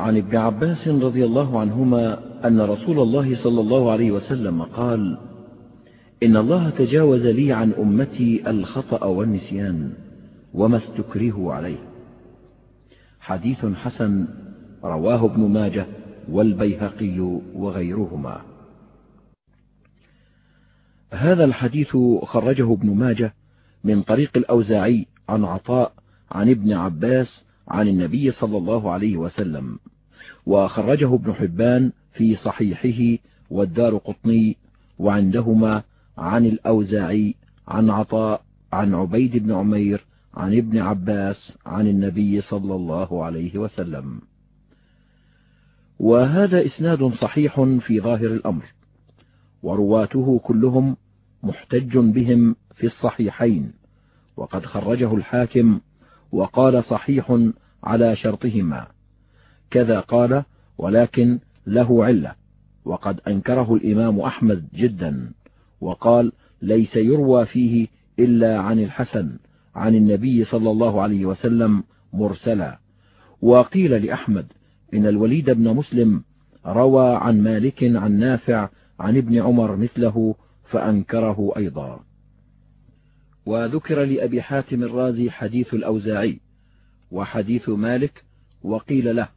عن ابن عباس رضي الله عنهما أن رسول الله صلى الله عليه وسلم قال إن الله تجاوز لي عن أمتي الخطأ والنسيان وما استكرهوا عليه. حديث حسن رواه ابن ماجه والبيهقي وغيرهما. هذا الحديث خرجه ابن ماجه من طريق الأوزاعي عن عطاء عن ابن عباس عن النبي صلى الله عليه وسلم وخرجه ابن حبان في صحيحه والدار قطني وعندهما عن الأوزاعي عن عطاء عن عبيد بن عمير عن ابن عباس عن النبي صلى الله عليه وسلم. وهذا إسناد صحيح في ظاهر الأمر ورواته كلهم محتج بهم في الصحيحين وقد خرجه الحاكم وقال صحيح على شرطهما. كذا قال ولكن له علة. وقد أنكره الإمام أحمد جدا. وقال ليس يروى فيه إلا عن الحسن عن النبي صلى الله عليه وسلم مرسلا. وقيل لأحمد إن الوليد بن مسلم روى عن مالك عن نافع عن ابن عمر مثله فأنكره أيضا. وذكر لأبي حاتم الرازي حديث الأوزاعي وحديث مالك وقيل له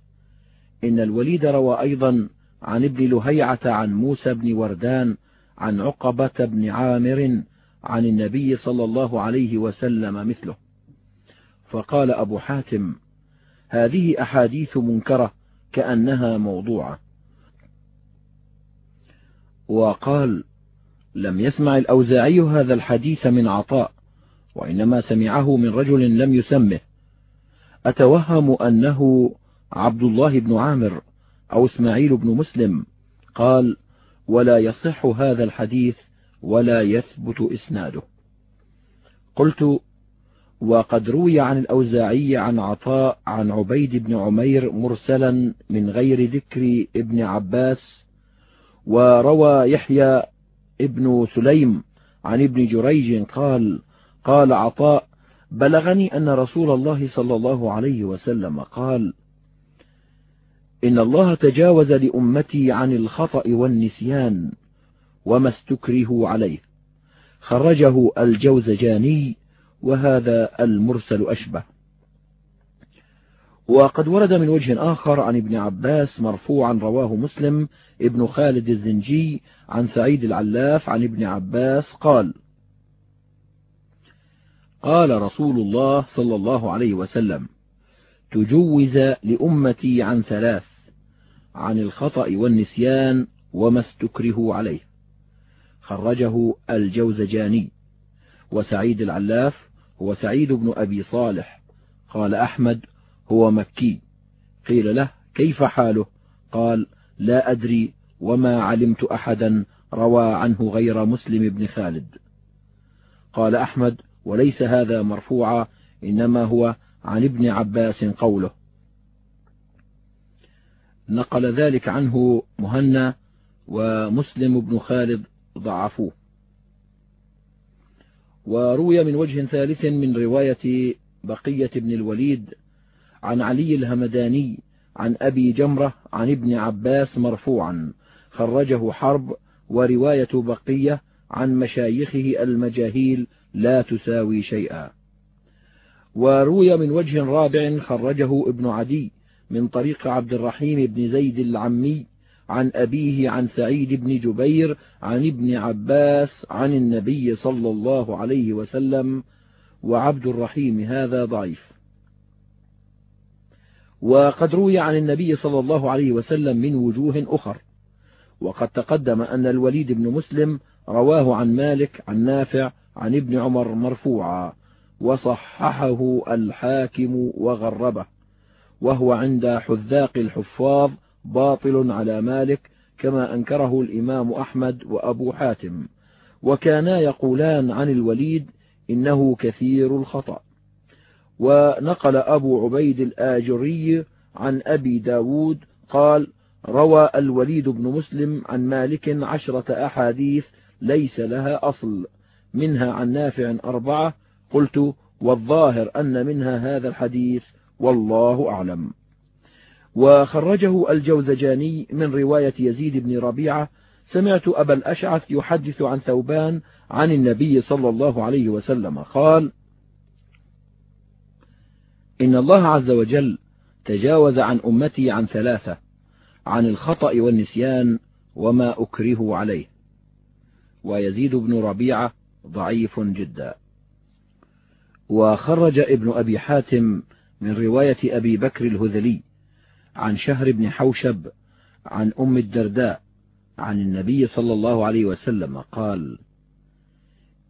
إن الوليد روى أيضا عن ابن لهيعة عن موسى بن وردان عن عقبة بن عامر عن النبي صلى الله عليه وسلم مثله. فقال أبو حاتم هذه أحاديث منكرة كأنها موضوعة. وقال لم يسمع الأوزاعي هذا الحديث من عطاء. وإنما سمعه من رجل لم يسمه. أتوهم أنه عبد الله بن عامر أو إسماعيل بن مسلم قال ولا يصح هذا الحديث ولا يثبت إسناده. قلت وقد روي عن الأوزاعي عن عطاء عن عبيد بن عمير مرسلا من غير ذكر ابن عباس وروى يحيى ابن سليم عن ابن جريج قال قال عطاء بلغني أن رسول الله صلى الله عليه وسلم قال إن الله تجاوز لأمتي عن الخطأ والنسيان وما استكرهوا عليه. خرجه الجوزجاني وهذا المرسل أشبه. وقد ورد من وجه آخر عن ابن عباس مرفوعا رواه مسلم ابن خالد الزنجي عن سعيد العلاف عن ابن عباس قال قال رسول الله صلى الله عليه وسلم تجوز لأمتي عن ثلاث عن الخطأ والنسيان وما استكرهوا عليه. خرجه الجوزجاني وسعيد العلاف هو سعيد بن أبي صالح. قال أحمد هو مكي. قيل له كيف حاله؟ قال لا أدري وما علمت أحدا روى عنه غير مسلم بن خالد. قال أحمد وليس هذا مرفوعا إنما هو عن ابن عباس قوله. نقل ذلك عنه مهنا ومسلم بن خالد ضعفوه. وروي من وجه ثالث من رواية بقية بن الوليد عن علي الهمداني عن أبي جمرة عن ابن عباس مرفوعا خرجه حرب ورواية بقية عن مشايخه المجاهيل لا تساوي شيئا. وروي من وجه رابع خرجه ابن عدي من طريق عبد الرحيم بن زيد العمي عن أبيه عن سعيد بن جبير عن ابن عباس عن النبي صلى الله عليه وسلم وعبد الرحيم هذا ضعيف. وقد روي عن النبي صلى الله عليه وسلم من وجوه أخر وقد تقدم أن الوليد بن مسلم رواه عن مالك عن نافع عن ابن عمر مرفوعا وصححه الحاكم وغربه وهو عند حذاق الحفاظ باطل على مالك كما أنكره الإمام أحمد وأبو حاتم. وكانا يقولان عن الوليد إنه كثير الخطأ. ونقل أبو عبيد الآجري عن أبي داود قال روى الوليد بن مسلم عن مالك عشرة أحاديث ليس لها أصل منها عن نافع أربعة قلت والظاهر أن منها هذا الحديث والله أعلم. وخرجه الجوزجاني من رواية يزيد بن ربيعة سمعت أبا الأشعث يحدث عن ثوبان عن النبي صلى الله عليه وسلم قال إن الله عز وجل تجاوز عن أمتي عن ثلاثة عن الخطأ والنسيان وما أكره عليه. ويزيد بن ربيعة ضعيف جدا. وخرج ابن أبي حاتم من رواية أبي بكر الهذلي عن شهر بن حوشب عن أم الدرداء عن النبي صلى الله عليه وسلم قال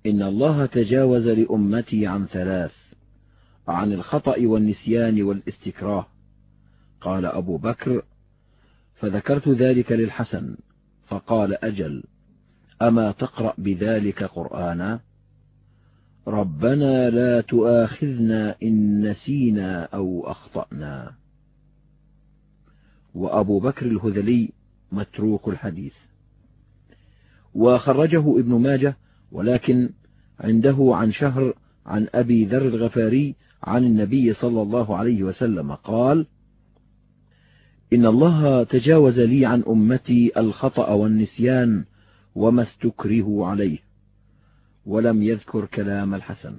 إن الله تجاوز لأمتي عن ثلاث عن الخطأ والنسيان والاستكراه. قال أبو بكر فذكرت ذلك للحسن فقال أجل. أما تقرأ بذلك قرآنا؟ ربنا لا تؤاخذنا إن نسينا أو أخطأنا. وأبو بكر الهذلي متروك الحديث. وخرجه ابن ماجه ولكن عنده عن شهر عن أبي ذر الغفاري عن النبي صلى الله عليه وسلم قال إن الله تجاوز لي عن أمتي الخطأ والنسيان وما استكرهوا عليه ولم يذكر كلام الحسن.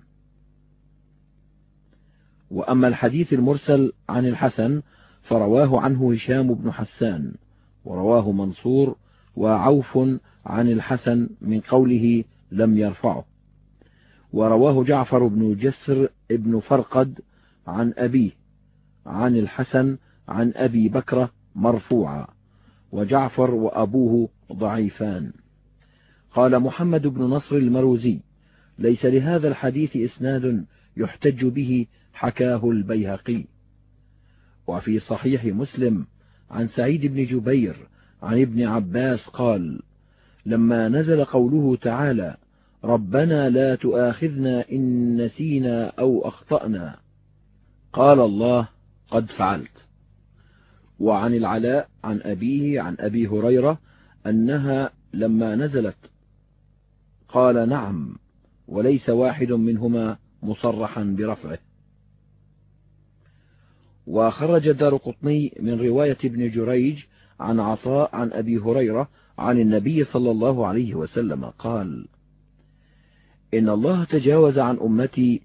وأما الحديث المرسل عن الحسن فرواه عنه هشام بن حسان ورواه منصور وعوف عن الحسن من قوله لم يرفعه. ورواه جعفر بن جسر بن فرقد عن أبيه عن الحسن عن أبي بكرة مرفوعا وجعفر وأبوه ضعيفان. قال محمد بن نصر المروزي ليس لهذا الحديث إسناد يحتج به حكاه البيهقي. وفي صحيح مسلم عن سعيد بن جبير عن ابن عباس قال لما نزل قوله تعالى ربنا لا تؤاخذنا إن نسينا أو أخطأنا قال الله قد فعلت وعن العلاء عن أبيه عن أبي هريرة أنها لما نزلت قال نعم وليس واحد منهما مصرحا برفعه. وخرج دار قطني من رواية ابن جريج عن عطاء عن أبي هريرة عن النبي صلى الله عليه وسلم قال إن الله تجاوز عن أمتي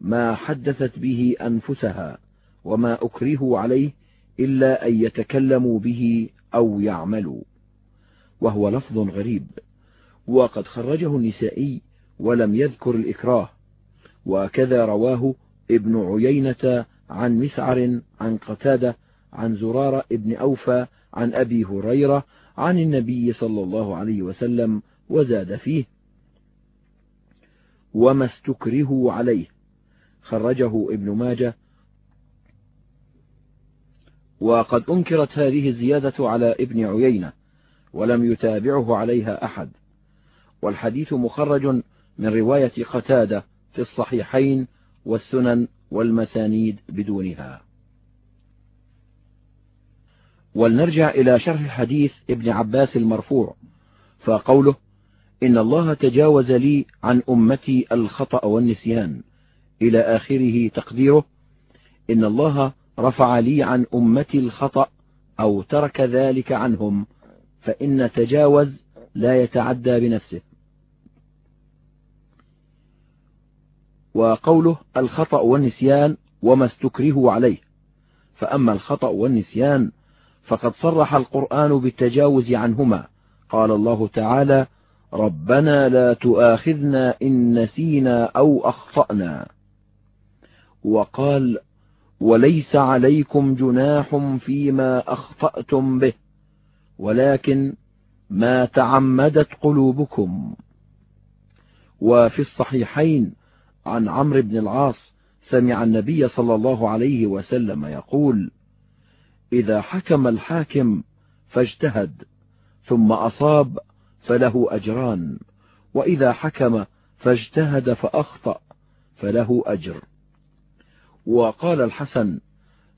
ما حدثت به أنفسها وما أكرهوا عليه إلا أن يتكلموا به أو يعملوا وهو لفظ غريب. وقد خرجه النسائي ولم يذكر الإكراه. وكذا رواه ابن عيينة عن مسعر عن قتادة عن زرارة ابن أوفى عن أبي هريرة عن النبي صلى الله عليه وسلم وزاد فيه. وما استكرهوا عليه. خرجه ابن ماجه. وقد أنكرت هذه الزيادة على ابن عيينة ولم يتابعه عليها أحد. والحديث مخرج من رواية قتادة في الصحيحين والسنن والمسانيد بدونها. ولنرجع إلى شرح حديث ابن عباس المرفوع فقوله إن الله تجاوز لي عن أمتي الخطأ والنسيان إلى آخره تقديره إن الله رفع لي عن أمتي الخطأ أو ترك ذلك عنهم فإن تجاوز لا يتعدى بنفسه. وقوله الخطأ والنسيان وما استكرهوا عليه. فأما الخطأ والنسيان فقد صرح القرآن بالتجاوز عنهما. قال الله تعالى ربنا لا تؤاخذنا إن نسينا أو أخطأنا. وقال وليس عليكم جناح فيما أخطأتم به ولكن ما تعمدت قلوبكم. وفي الصحيحين عن عمرو بن العاص سمع النبي صلى الله عليه وسلم يقول إذا حكم الحاكم فاجتهد ثم أصاب فله أجران وإذا حكم فاجتهد فأخطأ فله أجر. وقال الحسن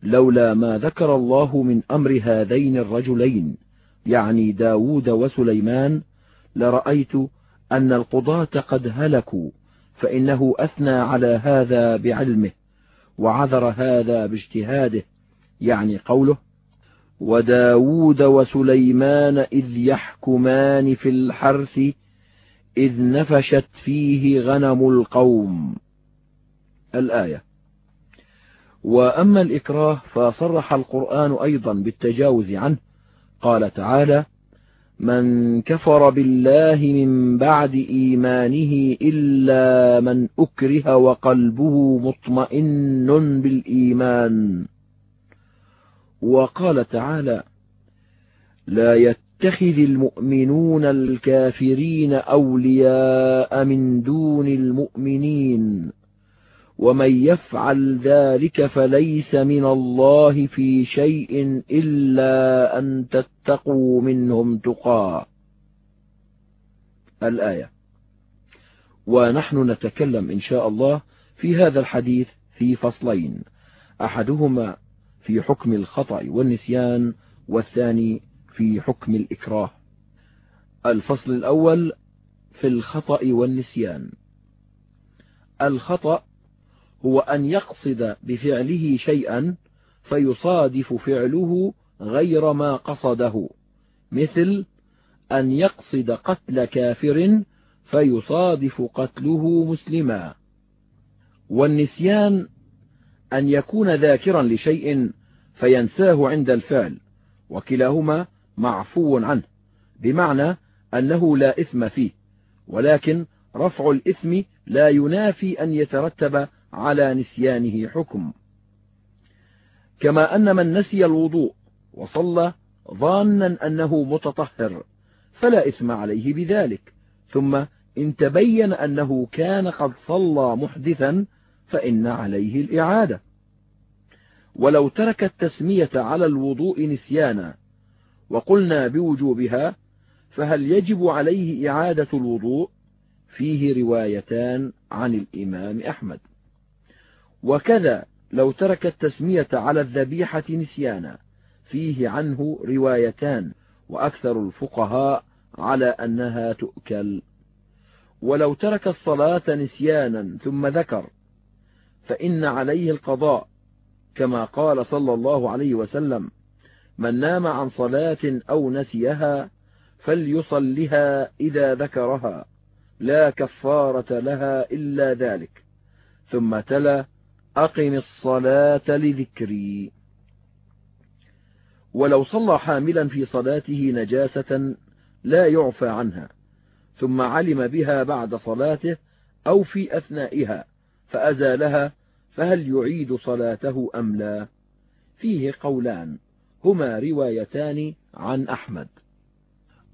لولا ما ذكر الله من أمر هذين الرجلين يعني داود وسليمان لرأيت أن القضاة قد هلكوا فإنه أثنى على هذا بعلمه وعذر هذا باجتهاده يعني قوله وداود وسليمان إذ يحكمان في الحرث إذ نفشت فيه غنم القوم. الآية. وأما الإكراه فصرح القرآن أيضا بالتجاوز عنه قال تعالى من كفر بالله من بعد إيمانه إلا من أكره وقلبه مطمئن بالإيمان. وقال تعالى لا يتخذ المؤمنون الكافرين أولياء من دون المؤمنين. ومن يفعل ذلك فليس من الله في شيء إلا أن تتقوا منهم تقى. الآية. ونحن نتكلم إن شاء الله في هذا الحديث في فصلين. أحدهما في حكم الخطأ والنسيان والثاني في حكم الإكراه. الفصل الأول في الخطأ والنسيان. الخطأ هو أن يقصد بفعله شيئا فيصادف فعله غير ما قصده. مثل أن يقصد قتل كافر فيصادف قتله مسلما. والنسيان أن يكون ذاكرا لشيء فينساه عند الفعل وكلاهما معفو عنه بمعنى أنه لا إثم فيه ولكن رفع الإثم لا ينافي أن يترتب على نسيانه حكم. كما أن من نسي الوضوء وصلى ظانا أنه متطهر فلا إثم عليه بذلك. ثم إن تبين أنه كان قد صلى محدثا فإن عليه الإعادة. ولو ترك التسمية على الوضوء نسيانا وقلنا بوجوبها فهل يجب عليه إعادة الوضوء؟ فيه روايتان عن الإمام أحمد. وكذا لو ترك التسمية على الذبيحة نسيانا. فيه عنه روايتان وأكثر الفقهاء على أنها تؤكل. ولو ترك الصلاة نسيانا ثم ذكر فإن عليه القضاء. كما قال صلى الله عليه وسلم من نام عن صلاة أو نسيها فليصلها إذا ذكرها لا كفارة لها إلا ذلك. ثم تلا أقم الصلاة لذكري. ولو صلى حاملا في صلاته نجاسة لا يعفى عنها ثم علم بها بعد صلاته أو في أثنائها فأزالها فهل يعيد صلاته أم لا. فيه قولان هما روايتان عن أحمد.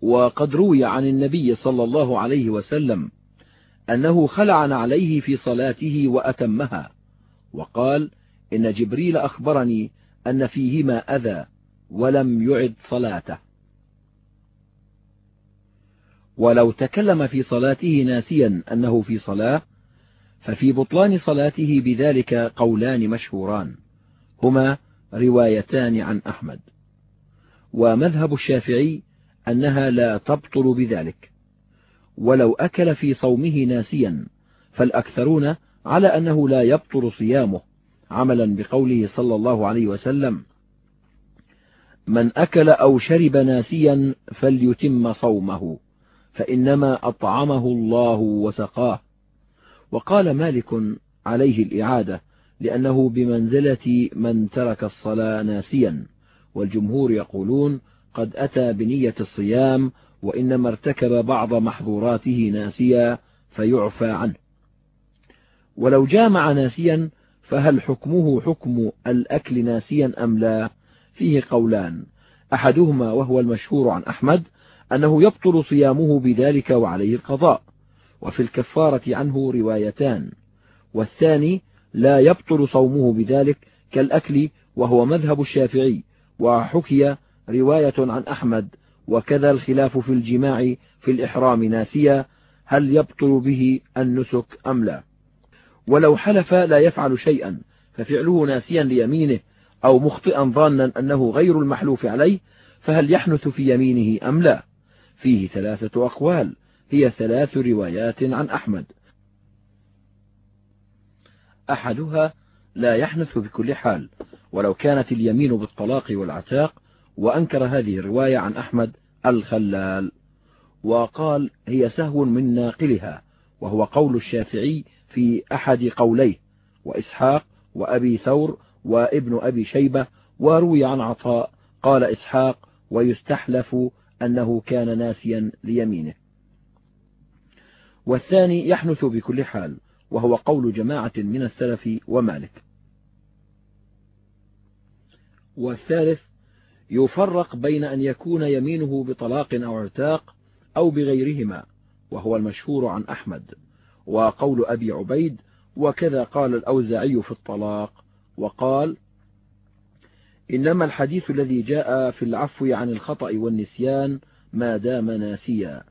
وقد روي عن النبي صلى الله عليه وسلم أنه خلع عليه في صلاته وأتمها. وقال إن جبريل أخبرني أن فيهما أذى ولم يعد صلاته. ولو تكلم في صلاته ناسيا أنه في صلاة ففي بطلان صلاته بذلك قولان مشهوران هما روايتان عن أحمد. ومذهب الشافعي أنها لا تبطل بذلك. ولو أكل في صومه ناسيا فالأكثرون على أنه لا يبطل صيامه. عملا بقوله صلى الله عليه وسلم من أكل أو شرب ناسيا فليتم صومه فإنما أطعمه الله وسقاه. وقال مالك عليه الإعادة لأنه بمنزلة من ترك الصلاة ناسيا والجمهور يقولون قد أتى بنية الصيام وإنما ارتكب بعض محظوراته ناسيا فيعفى عنه. ولو جامع ناسيا فهل حكمه حكم الأكل ناسيا أم لا؟ فيه قولان. أحدهما وهو المشهور عن أحمد أنه يبطل صيامه بذلك وعليه القضاء وفي الكفارة عنه روايتان. والثاني لا يبطل صومه بذلك كالأكل وهو مذهب الشافعي وحكي رواية عن أحمد وكذا الخلاف في الجماع في الإحرام ناسيا هل يبطل به النسك أم لا؟ ولو حلف لا يفعل شيئا ففعله ناسيا ليمينه أو مخطئا ظانا أنه غير المحلوف عليه فهل يحنث في يمينه أم لا؟ فيه ثلاثة أقوال هي ثلاث روايات عن أحمد. أحدها لا يحنث بكل حال ولو كانت اليمين بالطلاق والعتاق وأنكر هذه الرواية عن أحمد الخلال. وقال هي سهو من ناقلها وهو قول الشافعي في أحد قوليه وإسحاق وأبي ثور وابن أبي شيبة وروي عن عطاء قال إسحاق ويستحلف أنه كان ناسيا ليمينه. والثاني يحنث بكل حال وهو قول جماعة من السلف ومالك. والثالث يفرق بين أن يكون يمينه بطلاق أو اعتاق أو بغيرهما وهو المشهور عن أحمد. وقول أبي عبيد وكذا قال الأوزاعي في الطلاق وقال إنما الحديث الذي جاء في العفو عن الخطأ والنسيان ما دام ناسيا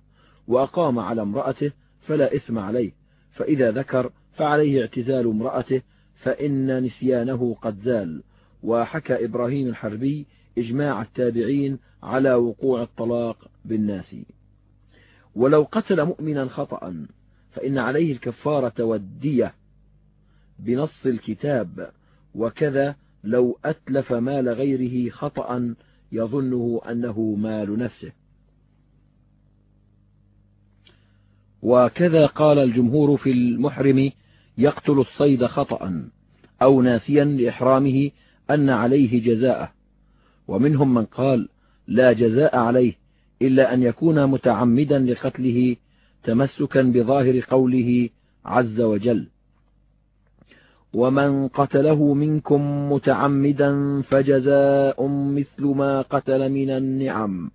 وأقام على امرأته فلا إثم عليه فإذا ذكر فعليه اعتزال امرأته فإن نسيانه قد زال وحكى إبراهيم الحربي إجماع التابعين على وقوع الطلاق بالناس. ولو قتل مؤمنا خطأ فإن عليه الكفارة والدية بنص الكتاب وكذا لو أتلف مال غيره خطأ يظنه أنه مال نفسه. وكذا قال الجمهور في المحرم يقتل الصيد خطأ أو ناسيا لإحرامه أن عليه جزاءه. ومنهم من قال لا جزاء عليه إلا أن يكون متعمدا لقتله تمسكا بظاهر قوله عز وجل ومن قتله منكم متعمدا فجزاء مثل ما قتل من النعم.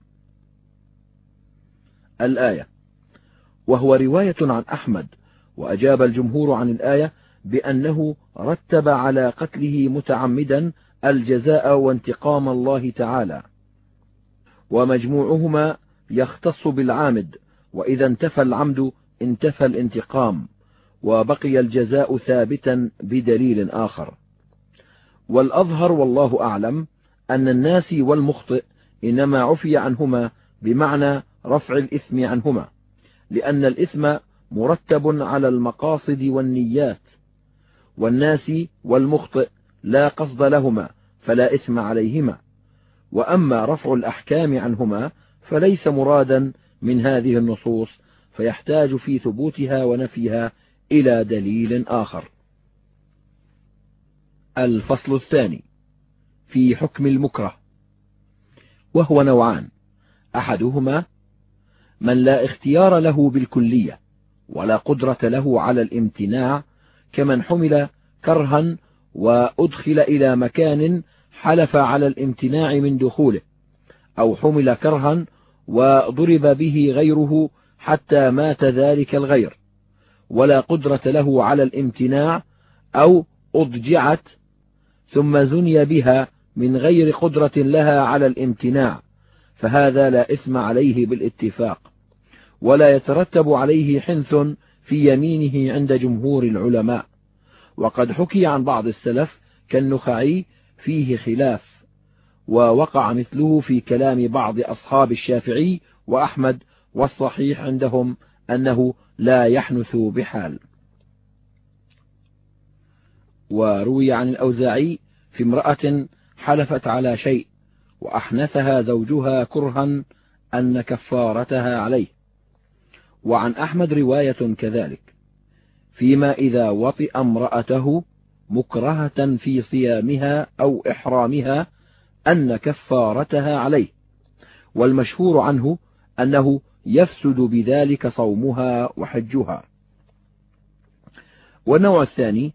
الآية وهو رواية عن أحمد وأجاب الجمهور عن الآية بأنه رتب على قتله متعمدا الجزاء وانتقام الله تعالى ومجموعهما يختص بالعامد وإذا انتفى العمد انتفى الانتقام وبقي الجزاء ثابتا بدليل آخر. والأظهر والله أعلم أن الناس والمخطئ إنما عفي عنهما بمعنى رفع الإثم عنهما لأن الإثم مرتب على المقاصد والنيات والناس والمخطئ لا قصد لهما فلا إثم عليهما وأما رفع الأحكام عنهما فليس مرادا من هذه النصوص فيحتاج في ثبوتها ونفيها إلى دليل آخر. الفصل الثاني في حكم المكره وهو نوعان أحدهما من لا اختيار له بالكلية ولا قدرة له على الامتناع كمن حمل كرها وأدخل إلى مكان حلف على الامتناع من دخوله أو حمل كرها وضرب به غيره حتى مات ذلك الغير ولا قدرة له على الامتناع أو أضجعت ثم زني بها من غير قدرة لها على الامتناع فهذا لا إثم عليه بالاتفاق ولا يترتب عليه حنث في يمينه عند جمهور العلماء وقد حكي عن بعض السلف كالنخعي فيه خلاف. ووقع مثله في كلام بعض أصحاب الشافعي وأحمد والصحيح عندهم أنه لا يحنث بحال. وروي عن الأوزاعي في امرأة حلفت على شيء وأحنثها زوجها كرها أن كفارتها عليه. وعن أحمد رواية كذلك فيما إذا وطئ امرأته مكرهة في صيامها أو إحرامها أن كفارتها عليه والمشهور عنه أنه يفسد بذلك صومها وحجها. والنوع الثاني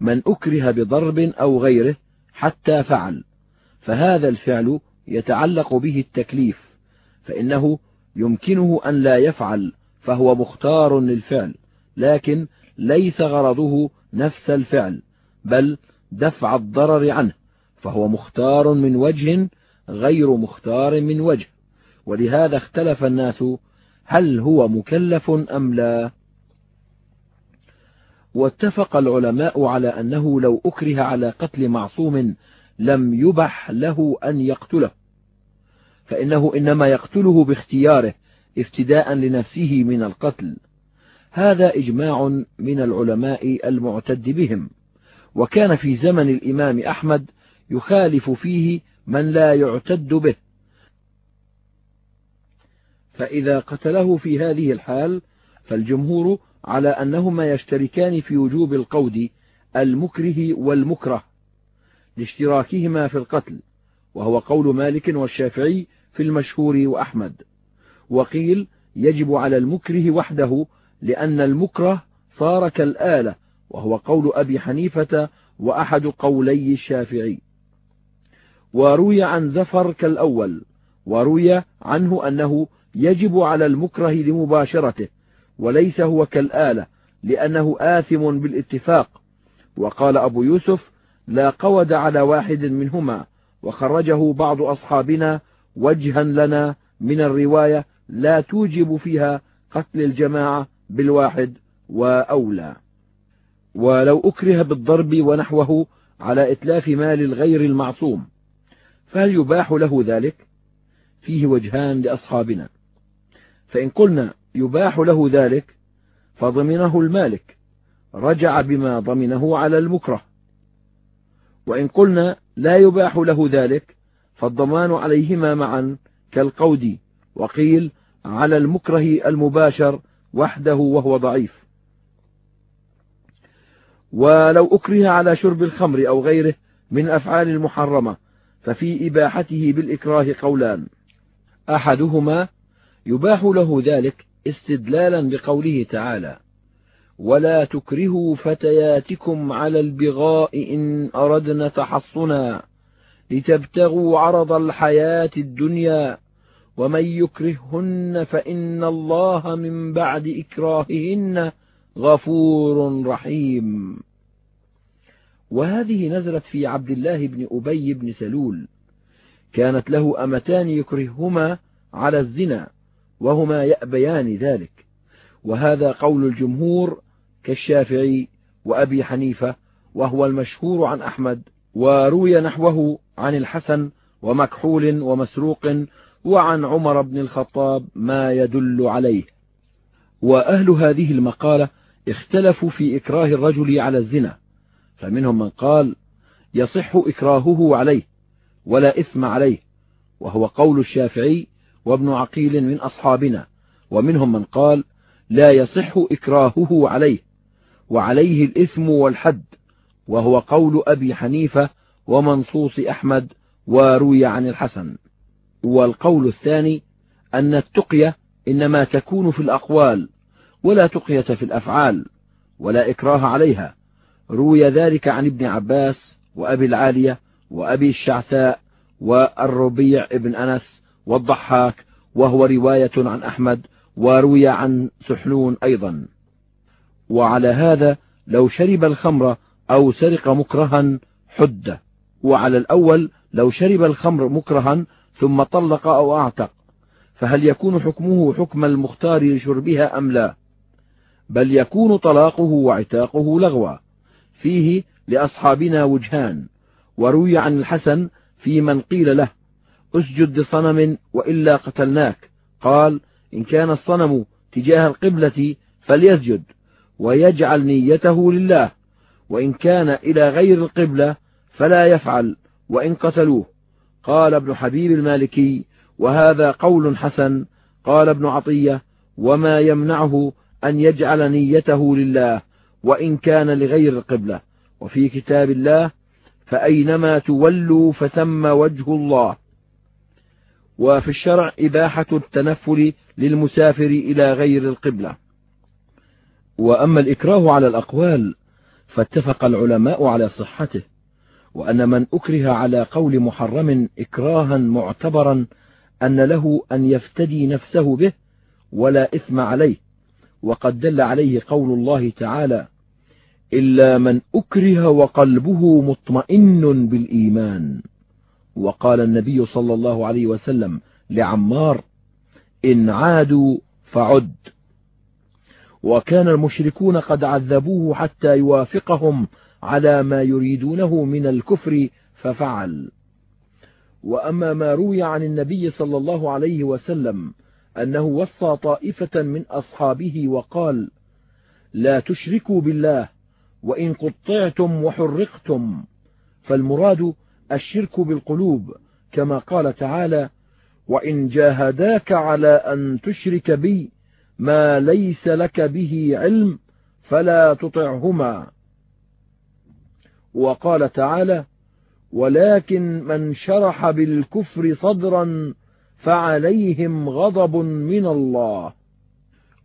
من أكره بضرب أو غيره حتى فعل فهذا الفعل يتعلق به التكليف فإنه يمكنه أن لا يفعل فهو مختار للفعل لكن ليس غرضه نفس الفعل بل دفع الضرر عنه. فهو مختار من وجه غير مختار من وجه. ولهذا اختلف الناس هل هو مكلف أم لا. واتفق العلماء على أنه لو أكره على قتل معصوم لم يبح له أن يقتله. فإنه إنما يقتله باختياره افتداء لنفسه من القتل. هذا إجماع من العلماء المعتد بهم. وكان في زمن الإمام أحمد يخالف فيه من لا يعتد به. فإذا قتله في هذه الحال فالجمهور على أنهما يشتركان في وجوب القود المكره والمكره لاشتراكهما في القتل وهو قول مالك والشافعي في المشهور وأحمد. وقيل يجب على المكره وحده لأن المكره صار كالآلة وهو قول أبي حنيفة وأحد قولي الشافعي. وروي عن زفر كالأول وروي عنه أنه يجب على المكره لمباشرته وليس هو كالآلة لأنه آثم بالاتفاق. وقال أبو يوسف لا قود على واحد منهما وخرجه بعض أصحابنا وجها لنا من الرواية لا توجب فيها قتل الجماعة بالواحد وأولى. ولو أكره بالضرب ونحوه على إتلاف مال الغير المعصوم. فهل يباح له ذلك؟ فيه وجهان لأصحابنا. فإن قلنا يباح له ذلك فضمنه المالك رجع بما ضمنه على المكره. وإن قلنا لا يباح له ذلك فالضمان عليهما معا كالقود وقيل على المكره المباشر وحده وهو ضعيف. ولو أكره على شرب الخمر أو غيره من أفعال المحرمة ففي إباحته بالإكراه قولان. أحدهما يباح له ذلك استدلالا بقوله تعالى ولا تكرهوا فتياتكم على البغاء إن أردنا تحصنا لتبتغوا عرض الحياة الدنيا ومن يكرههن فإن الله من بعد إكراههن غفور رحيم. وهذه نزلت في عبد الله بن أبي بن سلول. كانت له أمتان يكرههما على الزنا وهما يأبيان ذلك. وهذا قول الجمهور كالشافعي وأبي حنيفة وهو المشهور عن أحمد وروي نحوه عن الحسن ومكحول ومسروق وعن عمر بن الخطاب ما يدل عليه. وأهل هذه المقالة اختلفوا في إكراه الرجل على الزنا فمنهم من قال يصح إكراهه عليه ولا إثم عليه وهو قول الشافعي وابن عقيل من أصحابنا. ومنهم من قال لا يصح إكراهه عليه وعليه الإثم والحد وهو قول أبي حنيفة ومنصوص أحمد وروي عن الحسن. والقول الثاني أن التقية إنما تكون في الأقوال ولا تقية في الأفعال ولا إكراه عليها. روي ذلك عن ابن عباس وأبي العالية وأبي الشعثاء والربيع بن أنس والضحاك وهو رواية عن أحمد وروي عن سحنون أيضا. وعلى هذا لو شرب الخمر أو سرق مكرها حد. وعلى الأول لو شرب الخمر مكرها ثم طلق أو أعتق. فهل يكون حكمه حكم المختار لشربها أم لا؟ بل يكون طلاقه وعتاقه لغوا فيه لأصحابنا وجهان. وروي عن الحسن في من قيل له أسجد لصنم وإلا قتلناك. قال إن كان الصنم تجاه القبلة فليسجد ويجعل نيته لله. وإن كان إلى غير القبلة فلا يفعل وإن قتلوه. قال ابن حبيب المالكي وهذا قول حسن. قال ابن عطية وما يمنعه أن يجعل نيته لله. وإن كان لغير القبلة. وفي كتاب الله فأينما تولوا فثم وجه الله. وفي الشرع إباحة التنفل للمسافر إلى غير القبلة. وأما الإكراه على الأقوال فاتفق العلماء على صحته. وأن من أكره على قول محرم إكراها معتبرا أن له أن يفتدي نفسه به ولا إثم عليه. وقد دل عليه قول الله تعالى إلا من أكره وقلبه مطمئن بالإيمان. وقال النبي صلى الله عليه وسلم لعمار إن عادوا فعد. وكان المشركون قد عذبوه حتى يوافقهم على ما يريدونه من الكفر ففعل. وأما ما روي عن النبي صلى الله عليه وسلم أنه وصى طائفة من أصحابه وقال لا تشركوا بالله وإن قطعتم وحرقتم. فالمراد الشرك بالقلوب كما قال تعالى وإن جاهداك على أن تشرك بي ما ليس لك به علم فلا تطعهما. وقال تعالى ولكن من شرح بالكفر صدرا فعليهم غضب من الله.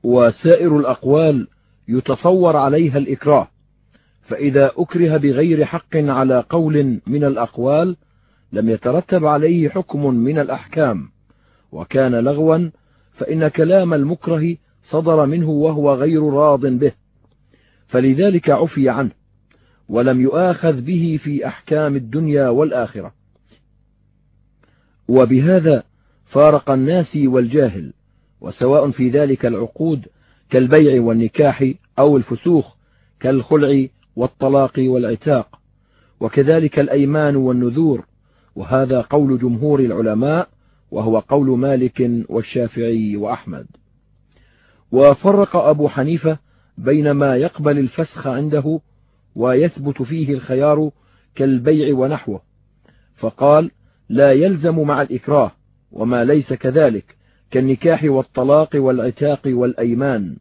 وسائر الأقوال يتصور عليها الإكراه. فإذا أكره بغير حق على قول من الأقوال لم يترتب عليه حكم من الأحكام. وكان لغوا فإن كلام المكره صدر منه وهو غير راض به. فلذلك عفي عنه ولم يؤاخذ به في أحكام الدنيا والآخرة. وبهذا فارق الناس والجاهل وسواء في ذلك العقود كالبيع والنكاح أو الفسوخ كالخلع والطلاق والعتاق وكذلك الأيمان والنذور وهذا قول جمهور العلماء وهو قول مالك والشافعي وأحمد. وفرق أبو حنيفة بين ما يقبل الفسخ عنده ويثبت فيه الخيار كالبيع ونحوه فقال لا يلزم مع الإكراه وما ليس كذلك كالنكاح والطلاق والعتاق والأيمان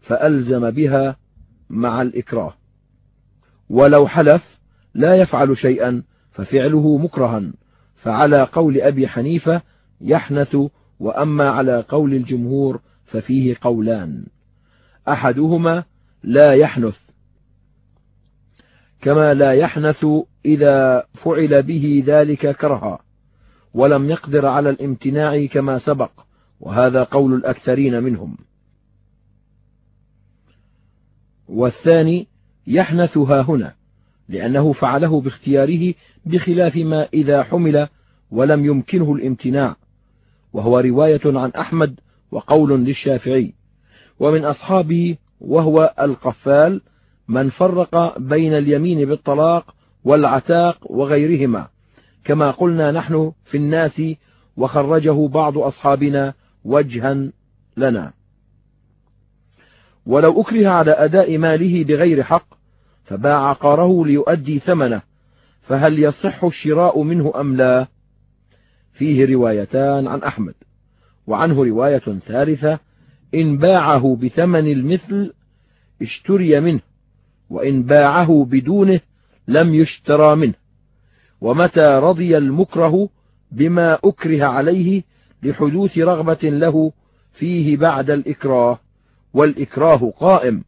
فألزم بها مع الإكراه. ولو حلف لا يفعل شيئا ففعله مكرها فعلى قول أبي حنيفة يحنث وأما على قول الجمهور ففيه قولان. أحدهما لا يحنث كما لا يحنث إذا فعل به ذلك كرها. ولم يقدر على الامتناع كما سبق وهذا قول الأكثرين منهم. والثاني يحنث ها هنا لأنه فعله باختياره بخلاف ما إذا حمل ولم يمكنه الامتناع وهو رواية عن أحمد وقول للشافعي. ومن أصحابه وهو القفال من فرق بين اليمين بالطلاق والعتاق وغيرهما. كما قلنا نحن في الناس وخرجه بعض أصحابنا وجها لنا. ولو أكره على أداء ماله بغير حق فباع عقاره ليؤدي ثمنه فهل يصح الشراء منه أم لا؟ فيه روايتان عن أحمد وعنه رواية ثالثة إن باعه بثمن المثل اشتري منه وإن باعه بدونه لم يشترى منه. ومتى رضي المكره بما أكره عليه لحدوث رغبة له فيه بعد الإكراه والإكراه قائم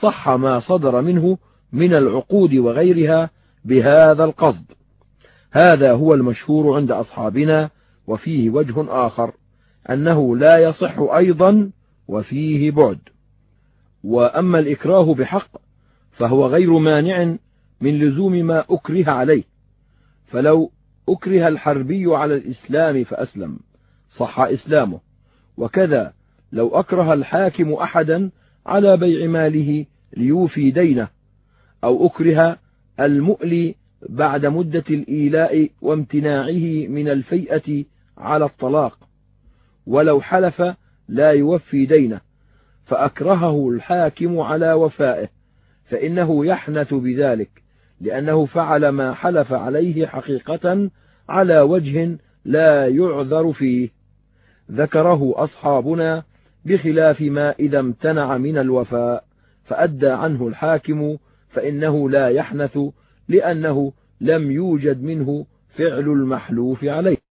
صح ما صدر منه من العقود وغيرها بهذا القصد. هذا هو المشهور عند أصحابنا وفيه وجه آخر أنه لا يصح أيضا وفيه بعد. وأما الإكراه بحق فهو غير مانع من لزوم ما أكره عليه. فلو أكره الحربي على الإسلام فأسلم. صح إسلامه. وكذا لو أكره الحاكم أحدا على بيع ماله ليوفي دينه أو أكره المؤلي بعد مدة الإيلاء وامتناعه من الفيئة على الطلاق. ولو حلف لا يوفي دينه فأكرهه الحاكم على وفائه فإنه يحنث بذلك. لأنه فعل ما حلف عليه حقيقة على وجه لا يعذر فيه. ذكره أصحابنا بخلاف ما إذا امتنع من الوفاء فأدى عنه الحاكم فإنه لا يحنث لأنه لم يوجد منه فعل المحلوف عليه.